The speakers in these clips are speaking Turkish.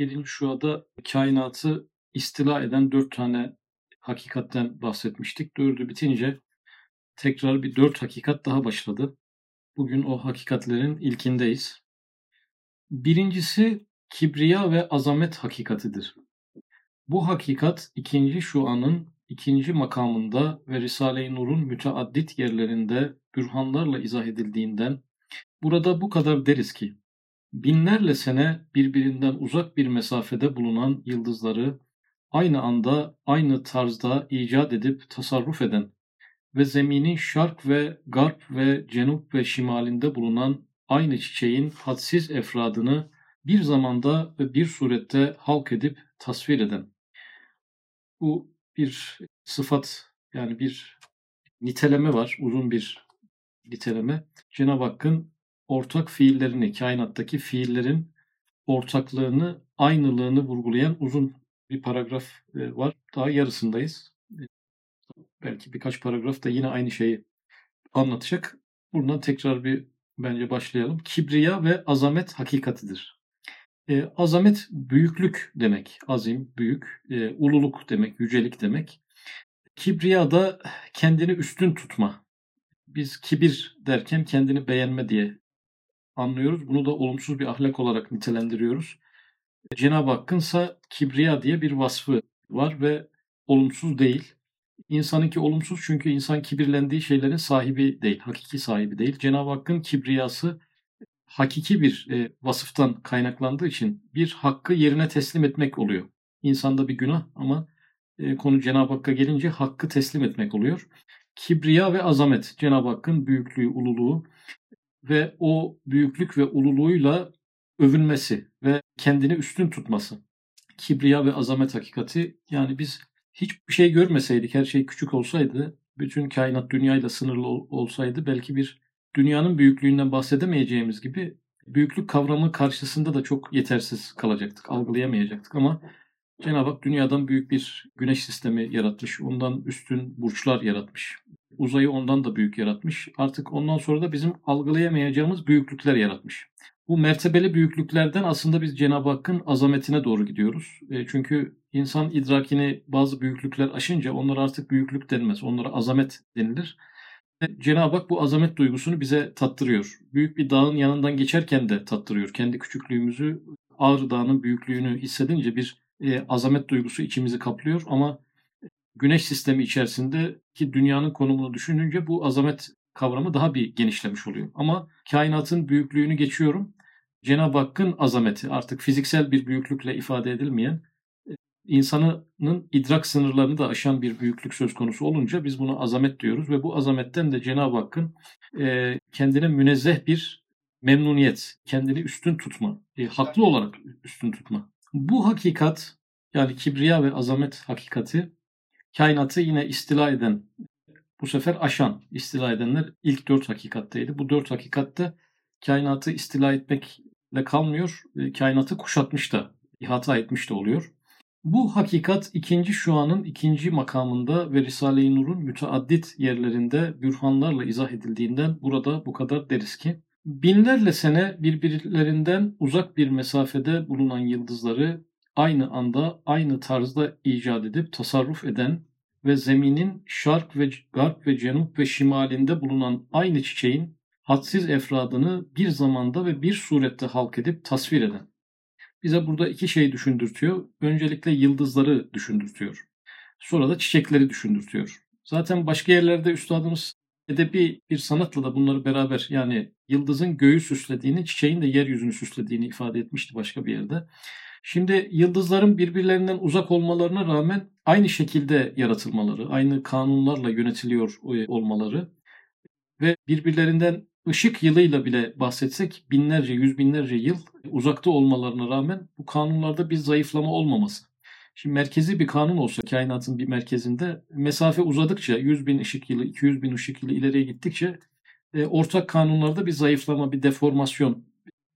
7. şuada kainatı istila eden dört tane hakikatten bahsetmiştik. Dördü bitince tekrar bir dört hakikat daha başladı. Bugün o hakikatlerin ilkindeyiz. Birincisi kibriya ve azamet hakikatidir. Bu hakikat ikinci şuanın ikinci makamında ve Risale-i Nur'un müteaddit yerlerinde bürhanlarla izah edildiğinden burada bu kadar deriz ki binlerle sene birbirinden uzak bir mesafede bulunan yıldızları aynı anda aynı tarzda icat edip tasarruf eden ve zeminin şark ve garp ve cenup ve şimalinde bulunan aynı çiçeğin hadsiz efradını bir zamanda ve bir surette halk edip tasvir eden. Bu bir sıfat yani bir niteleme var, uzun bir niteleme. Cenab-ı Hakk'ın ortak fiillerini, kainattaki fiillerin ortaklığını, aynılığını vurgulayan uzun bir paragraf e, var. Daha yarısındayız. Belki birkaç paragraf da yine aynı şeyi anlatacak. Buradan tekrar bir bence başlayalım. Kibriya ve azamet hakikatidir. E, azamet büyüklük demek. Azim, büyük. E, ululuk demek, yücelik demek. Kibriya da kendini üstün tutma. Biz kibir derken kendini beğenme diye anlıyoruz. Bunu da olumsuz bir ahlak olarak nitelendiriyoruz. Cenab-ı Hakk'ın ise kibriya diye bir vasfı var ve olumsuz değil. İnsanınki olumsuz çünkü insan kibirlendiği şeylerin sahibi değil, hakiki sahibi değil. Cenab-ı Hakk'ın kibriyası hakiki bir e, vasıftan kaynaklandığı için bir hakkı yerine teslim etmek oluyor. İnsanda bir günah ama e, konu Cenab-ı Hakk'a gelince hakkı teslim etmek oluyor. Kibriya ve azamet, Cenab-ı Hakk'ın büyüklüğü, ululuğu ve o büyüklük ve ululuğuyla övünmesi ve kendini üstün tutması. Kibriya ve azamet hakikati yani biz hiçbir şey görmeseydik, her şey küçük olsaydı, bütün kainat dünyayla sınırlı olsaydı belki bir dünyanın büyüklüğünden bahsedemeyeceğimiz gibi büyüklük kavramı karşısında da çok yetersiz kalacaktık, algılayamayacaktık ama Cenab-ı Hak dünyadan büyük bir güneş sistemi yaratmış, ondan üstün burçlar yaratmış, uzayı ondan da büyük yaratmış. Artık ondan sonra da bizim algılayamayacağımız büyüklükler yaratmış. Bu mertebeli büyüklüklerden aslında biz Cenab-ı Hakk'ın azametine doğru gidiyoruz. E, çünkü insan idrakini bazı büyüklükler aşınca onlara artık büyüklük denmez. Onlara azamet denilir. Cenab-ı Hak bu azamet duygusunu bize tattırıyor. Büyük bir dağın yanından geçerken de tattırıyor. Kendi küçüklüğümüzü, Ağrı Dağı'nın büyüklüğünü hissedince bir e, azamet duygusu içimizi kaplıyor. Ama güneş sistemi içerisindeki dünyanın konumunu düşününce bu azamet kavramı daha bir genişlemiş oluyor. Ama kainatın büyüklüğünü geçiyorum. Cenab-ı Hakk'ın azameti artık fiziksel bir büyüklükle ifade edilmeyen insanının idrak sınırlarını da aşan bir büyüklük söz konusu olunca biz buna azamet diyoruz ve bu azametten de Cenab-ı Hakk'ın e, kendine münezzeh bir memnuniyet, kendini üstün tutma, e, haklı olarak üstün tutma. Bu hakikat yani kibriya ve azamet hakikati kainatı yine istila eden, bu sefer aşan, istila edenler ilk dört hakikatteydi. Bu dört hakikatte kainatı istila etmekle kalmıyor, e, kainatı kuşatmış da, ihata etmiş de oluyor. Bu hakikat ikinci şuanın ikinci makamında ve Risale-i Nur'un müteaddit yerlerinde bürhanlarla izah edildiğinden burada bu kadar deriz ki binlerle sene birbirlerinden uzak bir mesafede bulunan yıldızları aynı anda aynı tarzda icat edip tasarruf eden ve zeminin şark ve garp ve cenup ve şimalinde bulunan aynı çiçeğin hadsiz efradını bir zamanda ve bir surette halk edip tasvir eden bize burada iki şey düşündürtüyor. Öncelikle yıldızları düşündürtüyor. Sonra da çiçekleri düşündürtüyor. Zaten başka yerlerde üstadımız edebi bir sanatla da bunları beraber yani yıldızın göğü süslediğini, çiçeğin de yeryüzünü süslediğini ifade etmişti başka bir yerde. Şimdi yıldızların birbirlerinden uzak olmalarına rağmen aynı şekilde yaratılmaları, aynı kanunlarla yönetiliyor olmaları ve birbirlerinden ışık yılıyla bile bahsetsek binlerce, yüz binlerce yıl uzakta olmalarına rağmen bu kanunlarda bir zayıflama olmaması. Şimdi merkezi bir kanun olsa kainatın bir merkezinde mesafe uzadıkça 100 bin ışık yılı, 200 bin ışık yılı ileriye gittikçe e, ortak kanunlarda bir zayıflama, bir deformasyon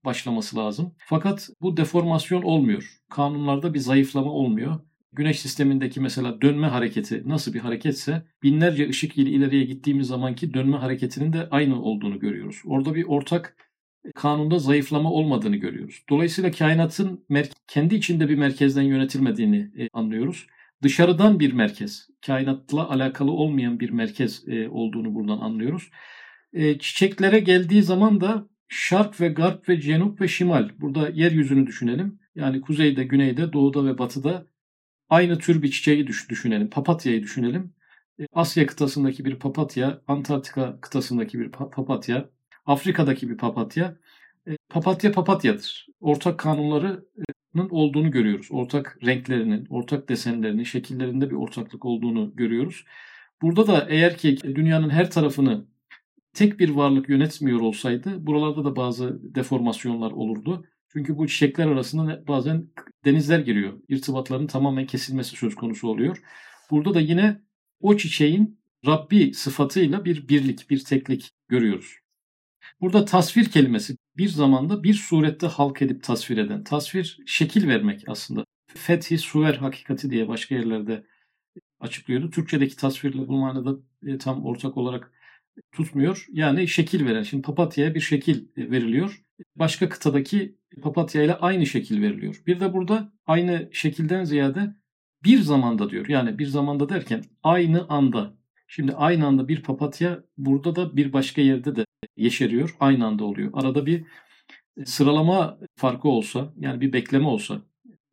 başlaması lazım. Fakat bu deformasyon olmuyor. Kanunlarda bir zayıflama olmuyor. Güneş sistemindeki mesela dönme hareketi nasıl bir hareketse binlerce ışık yılı ileriye gittiğimiz zamanki dönme hareketinin de aynı olduğunu görüyoruz. Orada bir ortak kanunda zayıflama olmadığını görüyoruz. Dolayısıyla kainatın kendi içinde bir merkezden yönetilmediğini e, anlıyoruz. Dışarıdan bir merkez, kainatla alakalı olmayan bir merkez e, olduğunu buradan anlıyoruz. E, çiçeklere geldiği zaman da şark ve garp ve cenup ve şimal. Burada yeryüzünü düşünelim. Yani kuzeyde, güneyde, doğuda ve batıda aynı tür bir çiçeği düşünelim. Papatyayı düşünelim. Asya kıtasındaki bir papatya, Antarktika kıtasındaki bir papatya, Afrika'daki bir papatya. E, papatya papatyadır. Ortak kanunlarının olduğunu görüyoruz. Ortak renklerinin, ortak desenlerinin, şekillerinde bir ortaklık olduğunu görüyoruz. Burada da eğer ki dünyanın her tarafını tek bir varlık yönetmiyor olsaydı buralarda da bazı deformasyonlar olurdu. Çünkü bu çiçekler arasında bazen denizler giriyor. İrtibatların tamamen kesilmesi söz konusu oluyor. Burada da yine o çiçeğin Rabbi sıfatıyla bir birlik, bir teklik görüyoruz. Burada tasvir kelimesi bir zamanda bir surette halk edip tasvir eden, tasvir şekil vermek aslında. Fethi suver hakikati diye başka yerlerde açıklıyordu. Türkçedeki tasvirle bu manada e, tam ortak olarak tutmuyor. Yani şekil veren. Şimdi papatyaya bir şekil veriliyor. Başka kıtadaki papatya ile aynı şekil veriliyor. Bir de burada aynı şekilden ziyade bir zamanda diyor. Yani bir zamanda derken aynı anda. Şimdi aynı anda bir papatya burada da bir başka yerde de yeşeriyor. Aynı anda oluyor. Arada bir sıralama farkı olsa yani bir bekleme olsa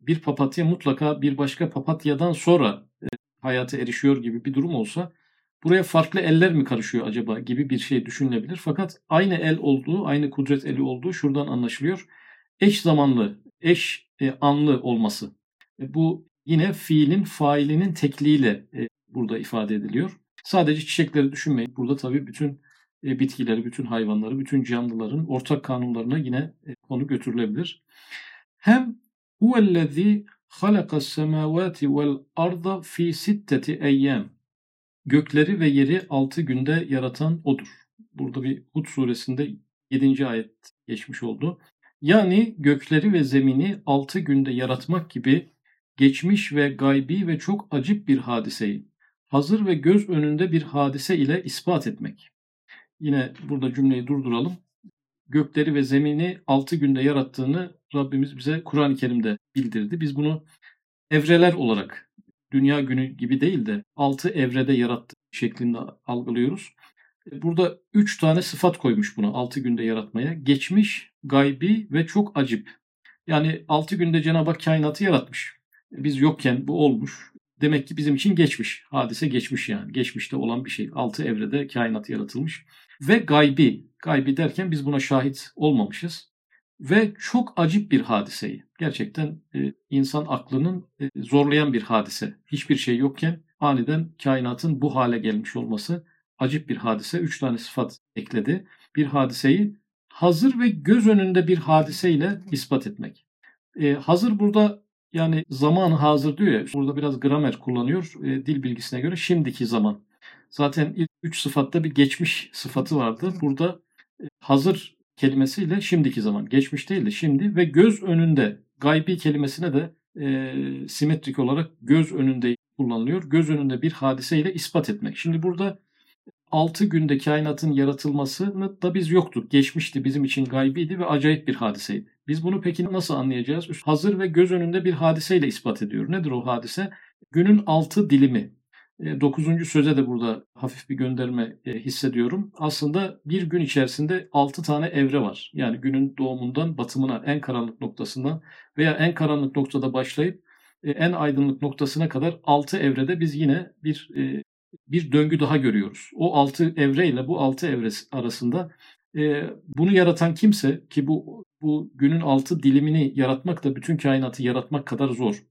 bir papatya mutlaka bir başka papatyadan sonra e, hayata erişiyor gibi bir durum olsa buraya farklı eller mi karışıyor acaba gibi bir şey düşünülebilir. Fakat aynı el olduğu, aynı kudret eli olduğu şuradan anlaşılıyor. Eş zamanlı, eş e, anlı olması. E, bu yine fiilin failinin tekliğiyle e, burada ifade ediliyor. Sadece çiçekleri düşünmeyin. Burada tabii bütün e, bitkileri, bütün hayvanları, bütün canlıların ortak kanunlarına yine e, konu götürülebilir. Hem huvellezî halakas semâvâti vel arda fi sitteti eyyâm. Gökleri ve yeri altı günde yaratan odur. Burada bir Hud suresinde 7. ayet geçmiş oldu. Yani gökleri ve zemini altı günde yaratmak gibi geçmiş ve gaybi ve çok acip bir hadiseyi hazır ve göz önünde bir hadise ile ispat etmek. Yine burada cümleyi durduralım. Gökleri ve zemini altı günde yarattığını Rabbimiz bize Kur'an-ı Kerim'de bildirdi. Biz bunu evreler olarak dünya günü gibi değil de altı evrede yarattı şeklinde algılıyoruz. Burada üç tane sıfat koymuş buna altı günde yaratmaya. Geçmiş, gaybi ve çok acip. Yani altı günde Cenab-ı Hak kainatı yaratmış. Biz yokken bu olmuş. Demek ki bizim için geçmiş. Hadise geçmiş yani. Geçmişte olan bir şey. Altı evrede kainat yaratılmış. Ve gaybi. Gaybi derken biz buna şahit olmamışız. Ve çok acip bir hadiseyi. Gerçekten e, insan aklının e, zorlayan bir hadise. Hiçbir şey yokken aniden kainatın bu hale gelmiş olması acip bir hadise. Üç tane sıfat ekledi. Bir hadiseyi hazır ve göz önünde bir hadiseyle ispat etmek. E, hazır burada yani zaman hazır diyor ya, burada biraz gramer kullanıyor e, dil bilgisine göre şimdiki zaman. Zaten ilk üç sıfatta bir geçmiş sıfatı vardı. Burada e, hazır kelimesiyle şimdiki zaman. Geçmiş değil de şimdi ve göz önünde gaybi kelimesine de e, simetrik olarak göz önünde kullanılıyor. Göz önünde bir hadiseyle ispat etmek. Şimdi burada 6 günde kainatın yaratılmasını da biz yoktuk. Geçmişti, bizim için gaybiydi ve acayip bir hadiseydi. Biz bunu peki nasıl anlayacağız? Hazır ve göz önünde bir hadiseyle ispat ediyor. Nedir o hadise? Günün altı dilimi. E, dokuzuncu söze de burada hafif bir gönderme e, hissediyorum. Aslında bir gün içerisinde altı tane evre var. Yani günün doğumundan batımına, en karanlık noktasından veya en karanlık noktada başlayıp e, en aydınlık noktasına kadar altı evrede biz yine bir bir döngü daha görüyoruz. O altı evre ile bu altı evre arasında bunu yaratan kimse ki bu bu günün altı dilimini yaratmak da bütün kainatı yaratmak kadar zor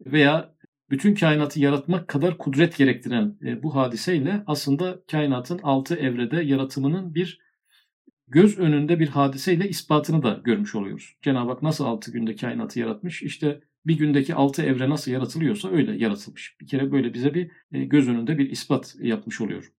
veya bütün kainatı yaratmak kadar kudret gerektiren e, bu hadiseyle aslında kainatın altı evrede yaratımının bir göz önünde bir hadiseyle ispatını da görmüş oluyoruz. Cenab-ı Hak nasıl altı günde kainatı yaratmış? İşte bir gündeki altı evre nasıl yaratılıyorsa öyle yaratılmış. Bir kere böyle bize bir e, göz önünde bir ispat yapmış oluyor.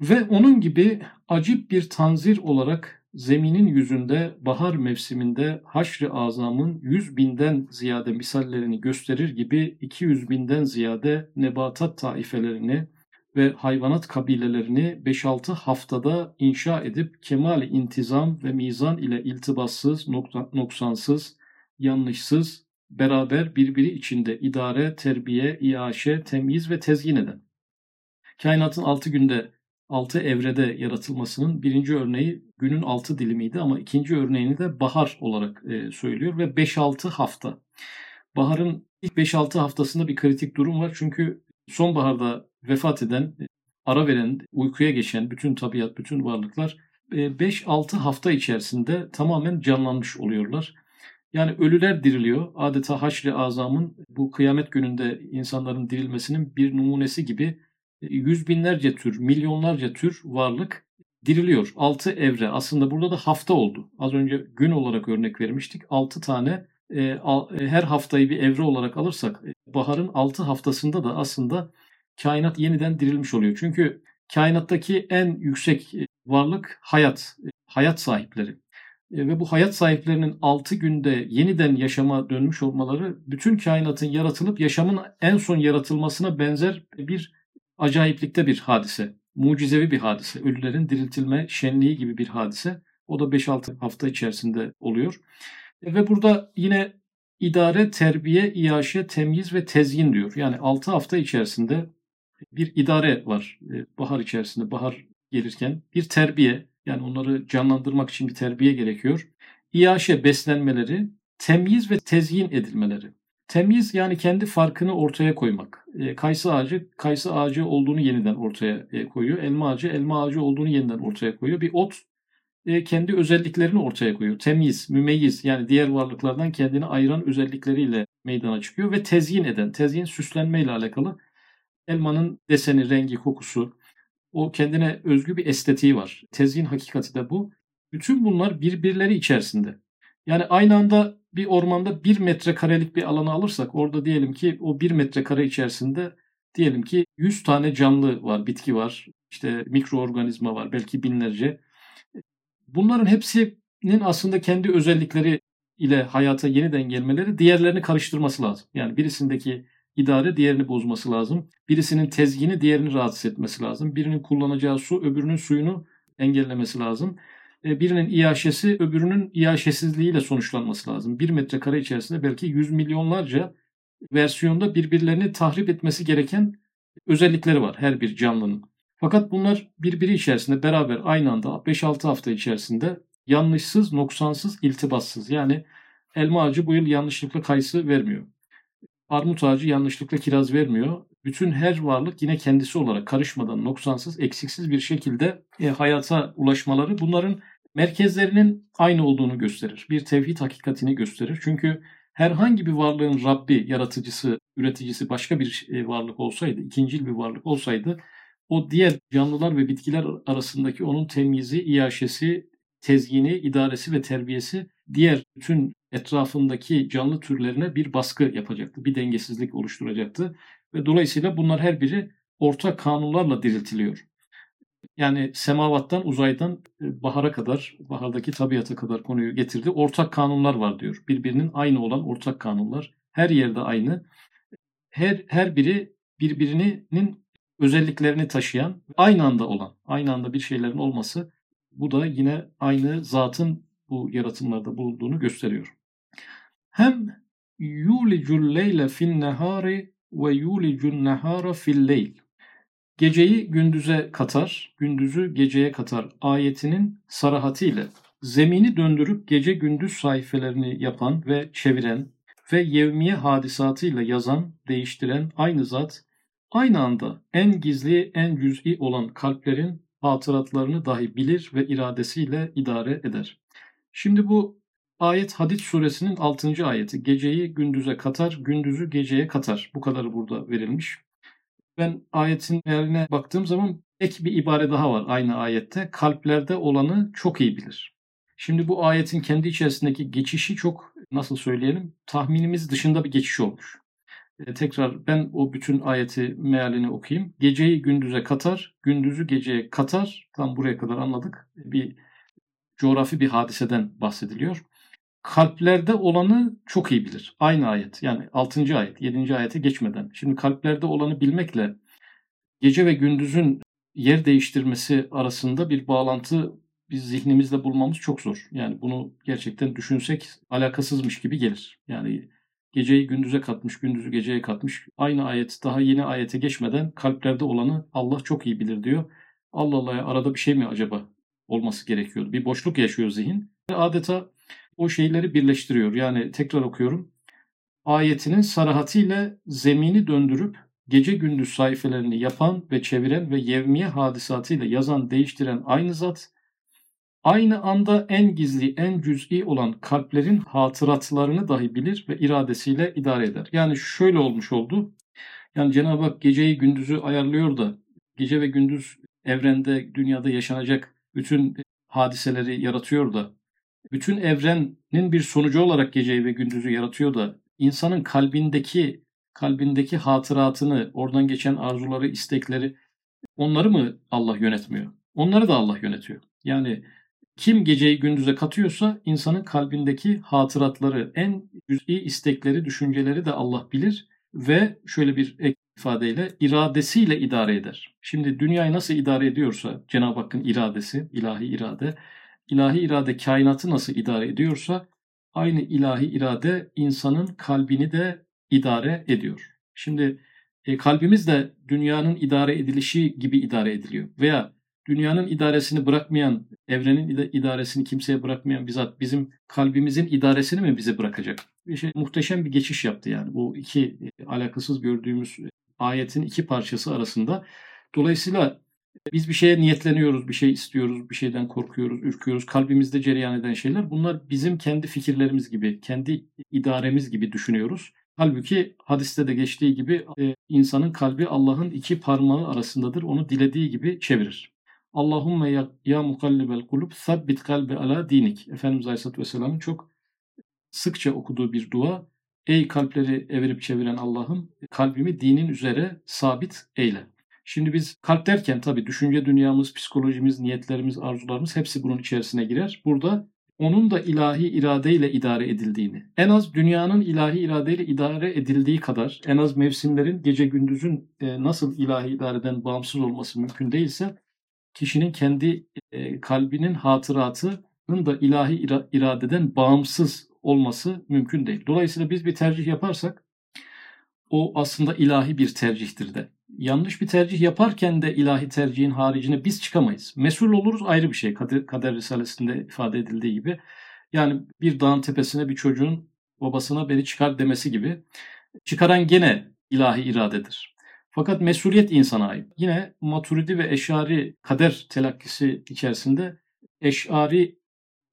Ve onun gibi acip bir tanzir olarak zeminin yüzünde bahar mevsiminde haşr-ı azamın yüz binden ziyade misallerini gösterir gibi 200 binden ziyade nebatat taifelerini ve hayvanat kabilelerini 5-6 haftada inşa edip kemal intizam ve mizan ile iltibassız, noksansız, yanlışsız, beraber birbiri içinde idare, terbiye, iaşe, temyiz ve tezyin eden. Kainatın 6 günde 6 evrede yaratılmasının birinci örneği günün 6 dilimiydi ama ikinci örneğini de bahar olarak e, söylüyor ve 5-6 hafta. Baharın ilk 5-6 haftasında bir kritik durum var çünkü sonbaharda vefat eden, ara veren, uykuya geçen bütün tabiat, bütün varlıklar 5-6 e, hafta içerisinde tamamen canlanmış oluyorlar. Yani ölüler diriliyor. Adeta haşr-ı azamın bu kıyamet gününde insanların dirilmesinin bir numunesi gibi yüz binlerce tür, milyonlarca tür varlık diriliyor. Altı evre aslında burada da hafta oldu. Az önce gün olarak örnek vermiştik. Altı tane e, e, her haftayı bir evre olarak alırsak e, baharın altı haftasında da aslında kainat yeniden dirilmiş oluyor. Çünkü kainattaki en yüksek varlık hayat, hayat sahipleri. Ve bu hayat sahiplerinin 6 günde yeniden yaşama dönmüş olmaları bütün kainatın yaratılıp yaşamın en son yaratılmasına benzer bir acayiplikte bir hadise. Mucizevi bir hadise. Ölülerin diriltilme şenliği gibi bir hadise. O da 5-6 hafta içerisinde oluyor. Ve burada yine idare, terbiye, iaşe, temyiz ve tezyin diyor. Yani 6 hafta içerisinde bir idare var. E, bahar içerisinde, bahar gelirken bir terbiye, yani onları canlandırmak için bir terbiye gerekiyor. İyaşe beslenmeleri, temyiz ve tezyin edilmeleri. Temyiz yani kendi farkını ortaya koymak. E, kayısı ağacı kayısı ağacı olduğunu yeniden ortaya e, koyuyor. Elma ağacı elma ağacı olduğunu yeniden ortaya koyuyor. Bir ot e, kendi özelliklerini ortaya koyuyor. Temyiz, mümeyyiz yani diğer varlıklardan kendini ayıran özellikleriyle meydana çıkıyor ve tezyin eden, tezyin süslenme ile alakalı elmanın deseni, rengi, kokusu, o kendine özgü bir estetiği var. Tezyin hakikati de bu. Bütün bunlar birbirleri içerisinde. Yani aynı anda bir ormanda bir metrekarelik bir alanı alırsak orada diyelim ki o bir metrekare içerisinde diyelim ki 100 tane canlı var, bitki var, işte mikroorganizma var, belki binlerce. Bunların hepsinin aslında kendi özellikleri ile hayata yeniden gelmeleri diğerlerini karıştırması lazım. Yani birisindeki idare diğerini bozması lazım. Birisinin tezgini diğerini rahatsız etmesi lazım. Birinin kullanacağı su öbürünün suyunu engellemesi lazım. E, birinin iaşesi öbürünün iaşesizliğiyle sonuçlanması lazım. Bir metrekare içerisinde belki yüz milyonlarca versiyonda birbirlerini tahrip etmesi gereken özellikleri var her bir canlının. Fakat bunlar birbiri içerisinde beraber aynı anda 5-6 hafta içerisinde yanlışsız, noksansız, iltibassız. Yani elma ağacı bu yıl yanlışlıkla kayısı vermiyor. Armut ağacı yanlışlıkla kiraz vermiyor. Bütün her varlık yine kendisi olarak karışmadan, noksansız, eksiksiz bir şekilde e, hayata ulaşmaları bunların merkezlerinin aynı olduğunu gösterir. Bir tevhid hakikatini gösterir. Çünkü herhangi bir varlığın Rabbi, yaratıcısı, üreticisi başka bir e, varlık olsaydı, ikincil bir varlık olsaydı o diğer canlılar ve bitkiler arasındaki onun temyizi, iaşesi, tezgini, idaresi ve terbiyesi diğer bütün etrafındaki canlı türlerine bir baskı yapacaktı. Bir dengesizlik oluşturacaktı. Ve dolayısıyla bunlar her biri ortak kanunlarla diriltiliyor. Yani semavattan, uzaydan e, bahara kadar, bahardaki tabiata kadar konuyu getirdi. Ortak kanunlar var diyor. Birbirinin aynı olan ortak kanunlar. Her yerde aynı. Her, her biri birbirinin özelliklerini taşıyan, aynı anda olan, aynı anda bir şeylerin olması bu da yine aynı zatın bu yaratımlarda bulunduğunu gösteriyor. Hem yulicul leyle fin nehari ve yulicun nehara fil leyl. Geceyi gündüze katar, gündüzü geceye katar ayetinin sarahati ile zemini döndürüp gece gündüz sayfelerini yapan ve çeviren ve yevmiye hadisatıyla yazan, değiştiren aynı zat aynı anda en gizli, en cüz'i olan kalplerin hatıratlarını dahi bilir ve iradesiyle idare eder. Şimdi bu ayet Hadid suresinin 6. ayeti. Geceyi gündüze katar, gündüzü geceye katar. Bu kadarı burada verilmiş. Ben ayetin mealine baktığım zaman ek bir ibare daha var aynı ayette. Kalplerde olanı çok iyi bilir. Şimdi bu ayetin kendi içerisindeki geçişi çok nasıl söyleyelim tahminimiz dışında bir geçiş olmuş. E, tekrar ben o bütün ayeti mealini okuyayım. Geceyi gündüze katar, gündüzü geceye katar. Tam buraya kadar anladık. Bir coğrafi bir hadiseden bahsediliyor. Kalplerde olanı çok iyi bilir. Aynı ayet. Yani 6. ayet, 7. ayete geçmeden. Şimdi kalplerde olanı bilmekle gece ve gündüzün yer değiştirmesi arasında bir bağlantı biz zihnimizde bulmamız çok zor. Yani bunu gerçekten düşünsek alakasızmış gibi gelir. Yani geceyi gündüze katmış, gündüzü geceye katmış. Aynı ayet daha yeni ayete geçmeden kalplerde olanı Allah çok iyi bilir diyor. Allah Allah'a arada bir şey mi acaba olması gerekiyordu? Bir boşluk yaşıyor zihin. Adeta o şeyleri birleştiriyor. Yani tekrar okuyorum. Ayetinin sarahatiyle zemini döndürüp gece gündüz sayfelerini yapan ve çeviren ve yevmiye hadisatıyla yazan değiştiren aynı zat Aynı anda en gizli, en cüz'i olan kalplerin hatıratlarını dahi bilir ve iradesiyle idare eder. Yani şöyle olmuş oldu. Yani Cenab-ı Hak geceyi gündüzü ayarlıyor da gece ve gündüz evrende, dünyada yaşanacak bütün hadiseleri yaratıyor da bütün evrenin bir sonucu olarak geceyi ve gündüzü yaratıyor da insanın kalbindeki kalbindeki hatıratını, oradan geçen arzuları, istekleri onları mı Allah yönetmiyor? Onları da Allah yönetiyor. Yani kim geceyi gündüze katıyorsa insanın kalbindeki hatıratları, en cüz'i istekleri, düşünceleri de Allah bilir ve şöyle bir ek ifadeyle iradesiyle idare eder. Şimdi dünyayı nasıl idare ediyorsa Cenab-ı Hakk'ın iradesi, ilahi irade, ilahi irade kainatı nasıl idare ediyorsa aynı ilahi irade insanın kalbini de idare ediyor. Şimdi e, kalbimiz de dünyanın idare edilişi gibi idare ediliyor. Veya dünyanın idaresini bırakmayan, evrenin idaresini kimseye bırakmayan bizzat bizim kalbimizin idaresini mi bize bırakacak? Şey, muhteşem bir geçiş yaptı yani bu iki e, alakasız gördüğümüz e, ayetin iki parçası arasında. Dolayısıyla biz bir şeye niyetleniyoruz, bir şey istiyoruz, bir şeyden korkuyoruz, ürküyoruz. Kalbimizde cereyan eden şeyler bunlar bizim kendi fikirlerimiz gibi, kendi idaremiz gibi düşünüyoruz. Halbuki hadiste de geçtiği gibi insanın kalbi Allah'ın iki parmağı arasındadır. Onu dilediği gibi çevirir. Allahumme ya, ya mukallibel kulub sabbit kalbi ala dinik. Efendimiz Aleyhisselatü Vesselam'ın çok sıkça okuduğu bir dua. Ey kalpleri evirip çeviren Allah'ım kalbimi dinin üzere sabit eyle. Şimdi biz kalp derken tabii düşünce dünyamız, psikolojimiz, niyetlerimiz, arzularımız hepsi bunun içerisine girer. Burada onun da ilahi iradeyle idare edildiğini, en az dünyanın ilahi iradeyle idare edildiği kadar, en az mevsimlerin gece gündüzün e, nasıl ilahi idareden bağımsız olması mümkün değilse, kişinin kendi e, kalbinin hatıratının da ilahi iradeden bağımsız olması mümkün değil. Dolayısıyla biz bir tercih yaparsak o aslında ilahi bir tercihtir de. Yanlış bir tercih yaparken de ilahi tercihin haricine biz çıkamayız. Mesul oluruz ayrı bir şey. Kader, Kader Risalesi'nde ifade edildiği gibi. Yani bir dağın tepesine bir çocuğun babasına beni çıkar demesi gibi. Çıkaran gene ilahi iradedir. Fakat mesuliyet insana ait. Yine Maturidi ve Eşari kader telakkisi içerisinde Eşari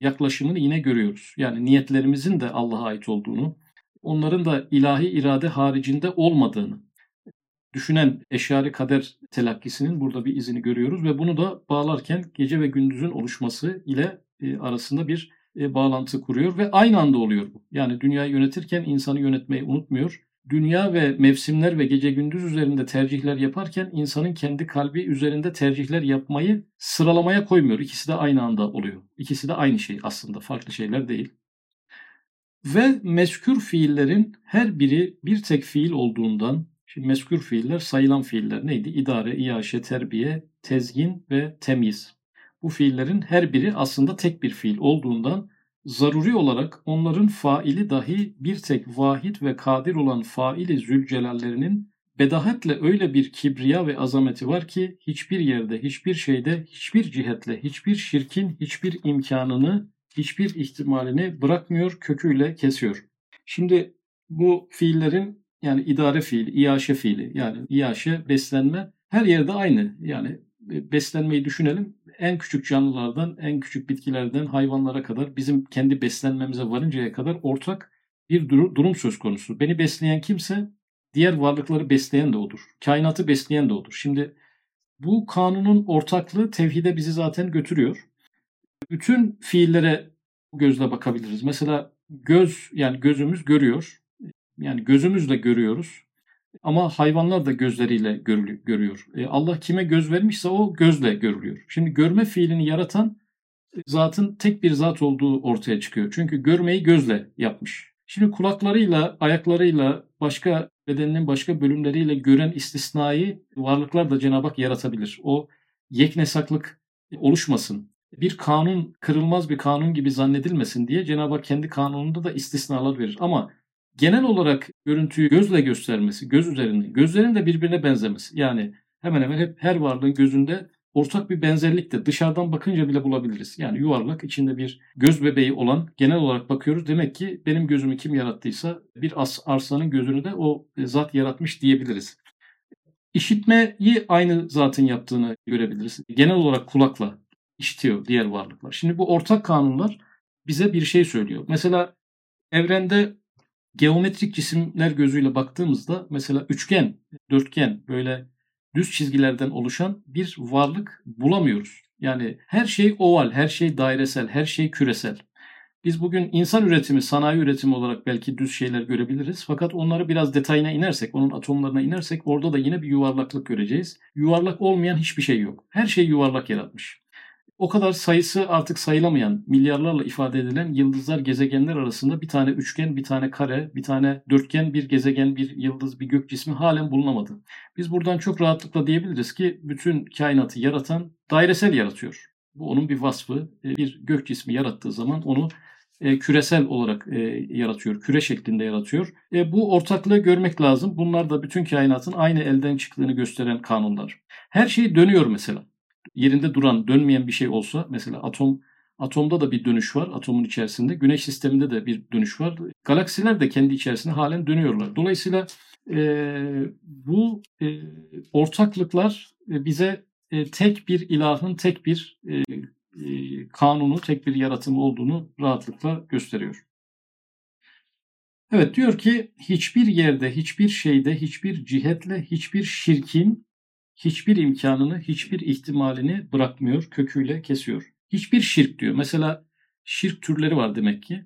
yaklaşımını yine görüyoruz. Yani niyetlerimizin de Allah'a ait olduğunu, onların da ilahi irade haricinde olmadığını düşünen eşari kader telakkisinin burada bir izini görüyoruz ve bunu da bağlarken gece ve gündüzün oluşması ile e, arasında bir e, bağlantı kuruyor ve aynı anda oluyor bu. Yani dünyayı yönetirken insanı yönetmeyi unutmuyor dünya ve mevsimler ve gece gündüz üzerinde tercihler yaparken insanın kendi kalbi üzerinde tercihler yapmayı sıralamaya koymuyor. İkisi de aynı anda oluyor. İkisi de aynı şey aslında farklı şeyler değil. Ve meskür fiillerin her biri bir tek fiil olduğundan Şimdi meskür fiiller sayılan fiiller neydi? İdare, iaşe, terbiye, tezgin ve temiz. Bu fiillerin her biri aslında tek bir fiil olduğundan zaruri olarak onların faili dahi bir tek vahid ve kadir olan faili zülcelallerinin bedahetle öyle bir kibriya ve azameti var ki hiçbir yerde, hiçbir şeyde, hiçbir cihetle, hiçbir şirkin hiçbir imkanını, hiçbir ihtimalini bırakmıyor, köküyle kesiyor. Şimdi bu fiillerin yani idare fiili, iaşe fiili yani iaşe beslenme her yerde aynı. Yani beslenmeyi düşünelim en küçük canlılardan, en küçük bitkilerden hayvanlara kadar bizim kendi beslenmemize varıncaya kadar ortak bir durum söz konusu. Beni besleyen kimse diğer varlıkları besleyen de odur. Kainatı besleyen de odur. Şimdi bu kanunun ortaklığı tevhide bizi zaten götürüyor. Bütün fiillere gözle bakabiliriz. Mesela göz yani gözümüz görüyor. Yani gözümüzle görüyoruz. Ama hayvanlar da gözleriyle görüyor. E, Allah kime göz vermişse o gözle görülüyor. Şimdi görme fiilini yaratan zatın tek bir zat olduğu ortaya çıkıyor. Çünkü görmeyi gözle yapmış. Şimdi kulaklarıyla, ayaklarıyla, başka bedeninin başka bölümleriyle gören istisnai varlıklar da Cenab-ı Hak yaratabilir. O yeknesaklık oluşmasın. Bir kanun kırılmaz bir kanun gibi zannedilmesin diye Cenab-ı Hak kendi kanununda da istisnalar verir. Ama genel olarak görüntüyü gözle göstermesi, göz üzerinde, gözlerin de birbirine benzemesi. Yani hemen hemen hep her varlığın gözünde ortak bir benzerlik de dışarıdan bakınca bile bulabiliriz. Yani yuvarlak içinde bir göz bebeği olan genel olarak bakıyoruz. Demek ki benim gözümü kim yarattıysa bir as, arslanın gözünü de o zat yaratmış diyebiliriz. İşitmeyi aynı zatın yaptığını görebiliriz. Genel olarak kulakla işitiyor diğer varlıklar. Şimdi bu ortak kanunlar bize bir şey söylüyor. Mesela evrende geometrik cisimler gözüyle baktığımızda mesela üçgen, dörtgen böyle düz çizgilerden oluşan bir varlık bulamıyoruz. Yani her şey oval, her şey dairesel, her şey küresel. Biz bugün insan üretimi, sanayi üretimi olarak belki düz şeyler görebiliriz. Fakat onları biraz detayına inersek, onun atomlarına inersek orada da yine bir yuvarlaklık göreceğiz. Yuvarlak olmayan hiçbir şey yok. Her şey yuvarlak yaratmış o kadar sayısı artık sayılamayan, milyarlarla ifade edilen yıldızlar, gezegenler arasında bir tane üçgen, bir tane kare, bir tane dörtgen, bir gezegen, bir yıldız, bir gök cismi halen bulunamadı. Biz buradan çok rahatlıkla diyebiliriz ki bütün kainatı yaratan dairesel yaratıyor. Bu onun bir vasfı. E, bir gök cismi yarattığı zaman onu e, küresel olarak e, yaratıyor, küre şeklinde yaratıyor. Bu ortaklığı görmek lazım. Bunlar da bütün kainatın aynı elden çıktığını gösteren kanunlar. Her şey dönüyor mesela yerinde duran, dönmeyen bir şey olsa mesela atom atomda da bir dönüş var atomun içerisinde. Güneş sisteminde de bir dönüş var. Galaksiler de kendi içerisinde halen dönüyorlar. Dolayısıyla e, bu e, ortaklıklar bize e, tek bir ilahın tek bir e, e, kanunu, tek bir yaratımı olduğunu rahatlıkla gösteriyor. Evet diyor ki hiçbir yerde, hiçbir şeyde, hiçbir cihetle, hiçbir şirkin hiçbir imkanını, hiçbir ihtimalini bırakmıyor, köküyle kesiyor. Hiçbir şirk diyor. Mesela şirk türleri var demek ki.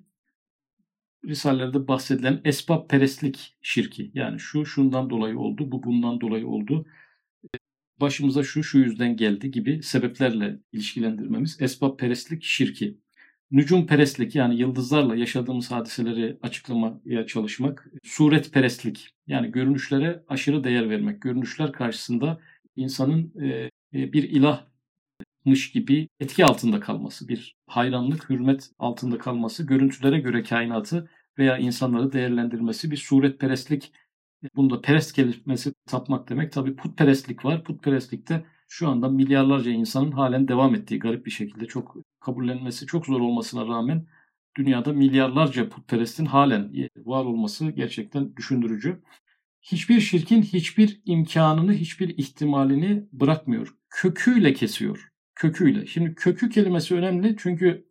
Risalelerde bahsedilen esbab perestlik şirki. Yani şu şundan dolayı oldu, bu bundan dolayı oldu. Başımıza şu şu yüzden geldi gibi sebeplerle ilişkilendirmemiz esbab perestlik şirki. Nücum perestlik yani yıldızlarla yaşadığımız hadiseleri açıklamaya çalışmak. Suret perestlik yani görünüşlere aşırı değer vermek. Görünüşler karşısında insanın e, e, bir ilahmış gibi etki altında kalması, bir hayranlık, hürmet altında kalması, görüntülere göre kainatı veya insanları değerlendirmesi, bir suretperestlik, bunda perest kelimesi tapmak demek. Tabi putperestlik var. Putperestlikte şu anda milyarlarca insanın halen devam ettiği garip bir şekilde çok kabullenmesi çok zor olmasına rağmen dünyada milyarlarca putperestin halen var olması gerçekten düşündürücü hiçbir şirkin hiçbir imkanını, hiçbir ihtimalini bırakmıyor. Köküyle kesiyor. Köküyle. Şimdi kökü kelimesi önemli çünkü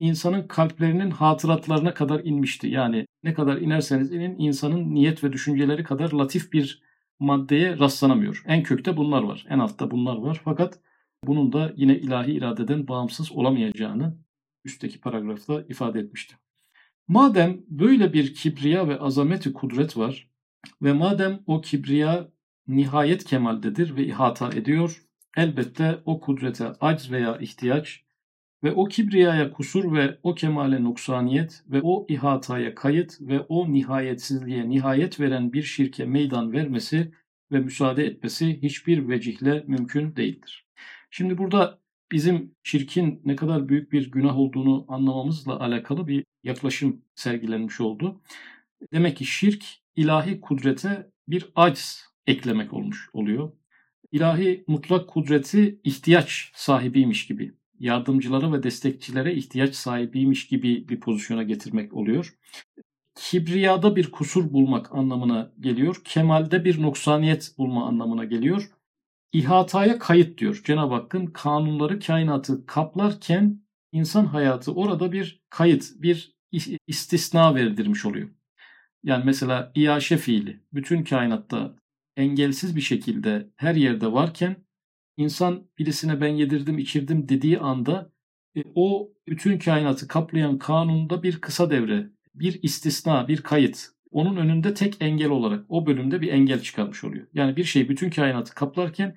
insanın kalplerinin hatıratlarına kadar inmişti. Yani ne kadar inerseniz inin insanın niyet ve düşünceleri kadar latif bir maddeye rastlanamıyor. En kökte bunlar var. En altta bunlar var. Fakat bunun da yine ilahi iradeden bağımsız olamayacağını üstteki paragrafta ifade etmişti. Madem böyle bir kibriya ve azameti kudret var, ve madem o kibriya nihayet kemaldedir ve ihata ediyor, elbette o kudrete acz veya ihtiyaç ve o kibriyaya kusur ve o kemale noksaniyet ve o ihataya kayıt ve o nihayetsizliğe nihayet veren bir şirke meydan vermesi ve müsaade etmesi hiçbir vecihle mümkün değildir. Şimdi burada bizim şirkin ne kadar büyük bir günah olduğunu anlamamızla alakalı bir yaklaşım sergilenmiş oldu. Demek ki şirk ilahi kudrete bir aciz eklemek olmuş oluyor. İlahi mutlak kudreti ihtiyaç sahibiymiş gibi, yardımcılara ve destekçilere ihtiyaç sahibiymiş gibi bir pozisyona getirmek oluyor. Kibriyada bir kusur bulmak anlamına geliyor. Kemalde bir noksaniyet bulma anlamına geliyor. İhataya kayıt diyor. Cenab-ı Hakk'ın kanunları kainatı kaplarken insan hayatı orada bir kayıt, bir istisna verdirmiş oluyor. Yani mesela iaşe fiili bütün kainatta engelsiz bir şekilde her yerde varken insan birisine ben yedirdim içirdim dediği anda e, o bütün kainatı kaplayan kanunda bir kısa devre, bir istisna, bir kayıt. Onun önünde tek engel olarak o bölümde bir engel çıkarmış oluyor. Yani bir şey bütün kainatı kaplarken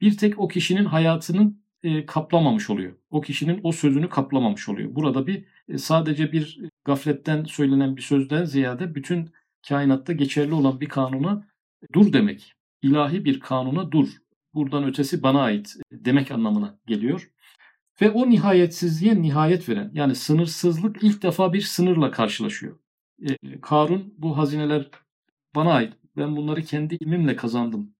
bir tek o kişinin hayatının e, kaplamamış oluyor. O kişinin o sözünü kaplamamış oluyor. Burada bir sadece bir gafletten söylenen bir sözden ziyade bütün kainatta geçerli olan bir kanuna dur demek. İlahi bir kanuna dur. Buradan ötesi bana ait demek anlamına geliyor. Ve o nihayetsizliğe nihayet veren yani sınırsızlık ilk defa bir sınırla karşılaşıyor. E, Karun bu hazineler bana ait ben bunları kendi ilmimle kazandım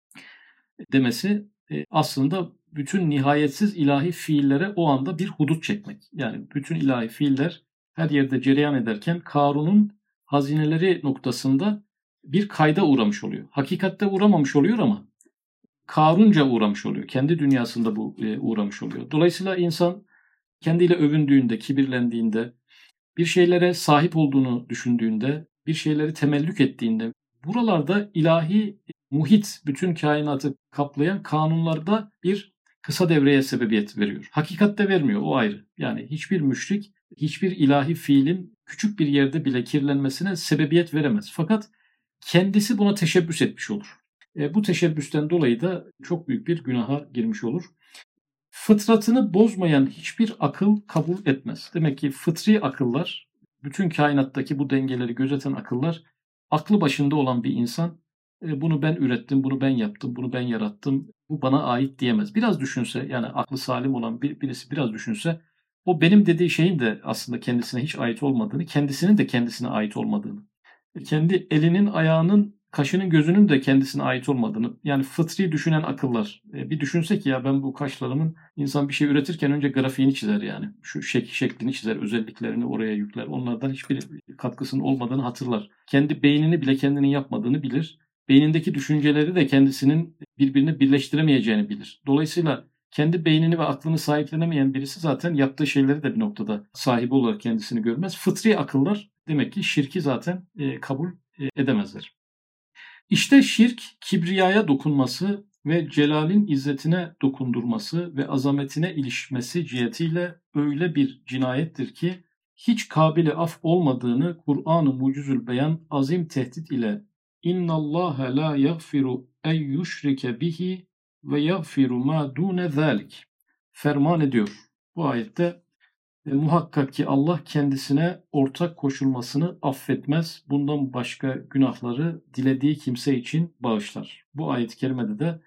demesi e, aslında bütün nihayetsiz ilahi fiillere o anda bir hudut çekmek. Yani bütün ilahi fiiller her yerde cereyan ederken Karun'un hazineleri noktasında bir kayda uğramış oluyor. Hakikatte uğramamış oluyor ama Karunca uğramış oluyor. Kendi dünyasında bu e, uğramış oluyor. Dolayısıyla insan kendiyle övündüğünde, kibirlendiğinde, bir şeylere sahip olduğunu düşündüğünde, bir şeyleri temellük ettiğinde, buralarda ilahi muhit, bütün kainatı kaplayan kanunlarda bir kısa devreye sebebiyet veriyor. Hakikatte vermiyor, o ayrı. Yani hiçbir müşrik, hiçbir ilahi fiilin küçük bir yerde bile kirlenmesine sebebiyet veremez. Fakat kendisi buna teşebbüs etmiş olur. E, bu teşebbüsten dolayı da çok büyük bir günaha girmiş olur. Fıtratını bozmayan hiçbir akıl kabul etmez. Demek ki fıtri akıllar, bütün kainattaki bu dengeleri gözeten akıllar, aklı başında olan bir insan e, bunu ben ürettim, bunu ben yaptım, bunu ben yarattım, bu bana ait diyemez. Biraz düşünse yani aklı salim olan bir, birisi biraz düşünse o benim dediği şeyin de aslında kendisine hiç ait olmadığını, kendisinin de kendisine ait olmadığını, kendi elinin, ayağının kaşının gözünün de kendisine ait olmadığını yani fıtri düşünen akıllar. E, bir düşünsek ya ben bu kaşlarımın insan bir şey üretirken önce grafiğini çizer yani. Şu şek şeklini çizer, özelliklerini oraya yükler. Onlardan hiçbir katkısının olmadığını hatırlar. Kendi beynini bile kendinin yapmadığını bilir. Beynindeki düşünceleri de kendisinin birbirini birleştiremeyeceğini bilir. Dolayısıyla kendi beynini ve aklını sahiplenemeyen birisi zaten yaptığı şeyleri de bir noktada sahibi olarak kendisini görmez. Fıtri akıllar demek ki şirki zaten e, kabul e, edemezler. İşte şirk kibriyaya dokunması ve celalin izzetine dokundurması ve azametine ilişmesi cihetiyle öyle bir cinayettir ki hiç kabili af olmadığını Kur'an-ı Mucizül Beyan azim tehdit ile İnna Allah la yaghfiru en yushrike bihi ve yaghfiru ma dune zalik ferman ediyor. Bu ayette e, muhakkak ki Allah kendisine ortak koşulmasını affetmez. Bundan başka günahları dilediği kimse için bağışlar. Bu ayet-i kerimede de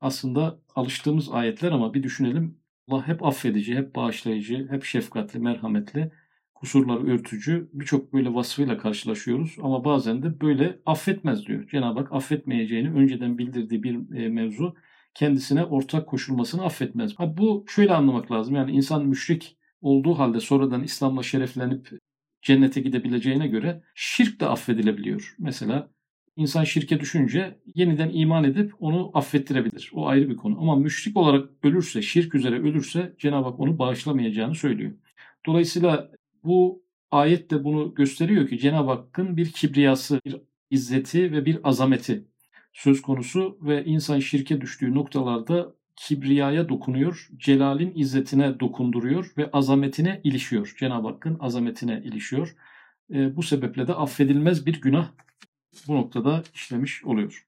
aslında alıştığımız ayetler ama bir düşünelim. Allah hep affedici, hep bağışlayıcı, hep şefkatli, merhametli, kusurları örtücü birçok böyle vasfıyla karşılaşıyoruz. Ama bazen de böyle affetmez diyor. Cenab-ı Hak affetmeyeceğini önceden bildirdiği bir e, mevzu kendisine ortak koşulmasını affetmez. Ha, bu şöyle anlamak lazım. Yani insan müşrik olduğu halde sonradan İslam'la şereflenip cennete gidebileceğine göre şirk de affedilebiliyor. Mesela insan şirke düşünce yeniden iman edip onu affettirebilir. O ayrı bir konu. Ama müşrik olarak ölürse, şirk üzere ölürse Cenab-ı Hak onu bağışlamayacağını söylüyor. Dolayısıyla bu ayet de bunu gösteriyor ki Cenab-ı Hakk'ın bir kibriyası, bir izzeti ve bir azameti söz konusu ve insan şirke düştüğü noktalarda kibriyaya dokunuyor, celalin izzetine dokunduruyor ve azametine ilişiyor. Cenab-ı Hakk'ın azametine ilişiyor. E, bu sebeple de affedilmez bir günah bu noktada işlemiş oluyor.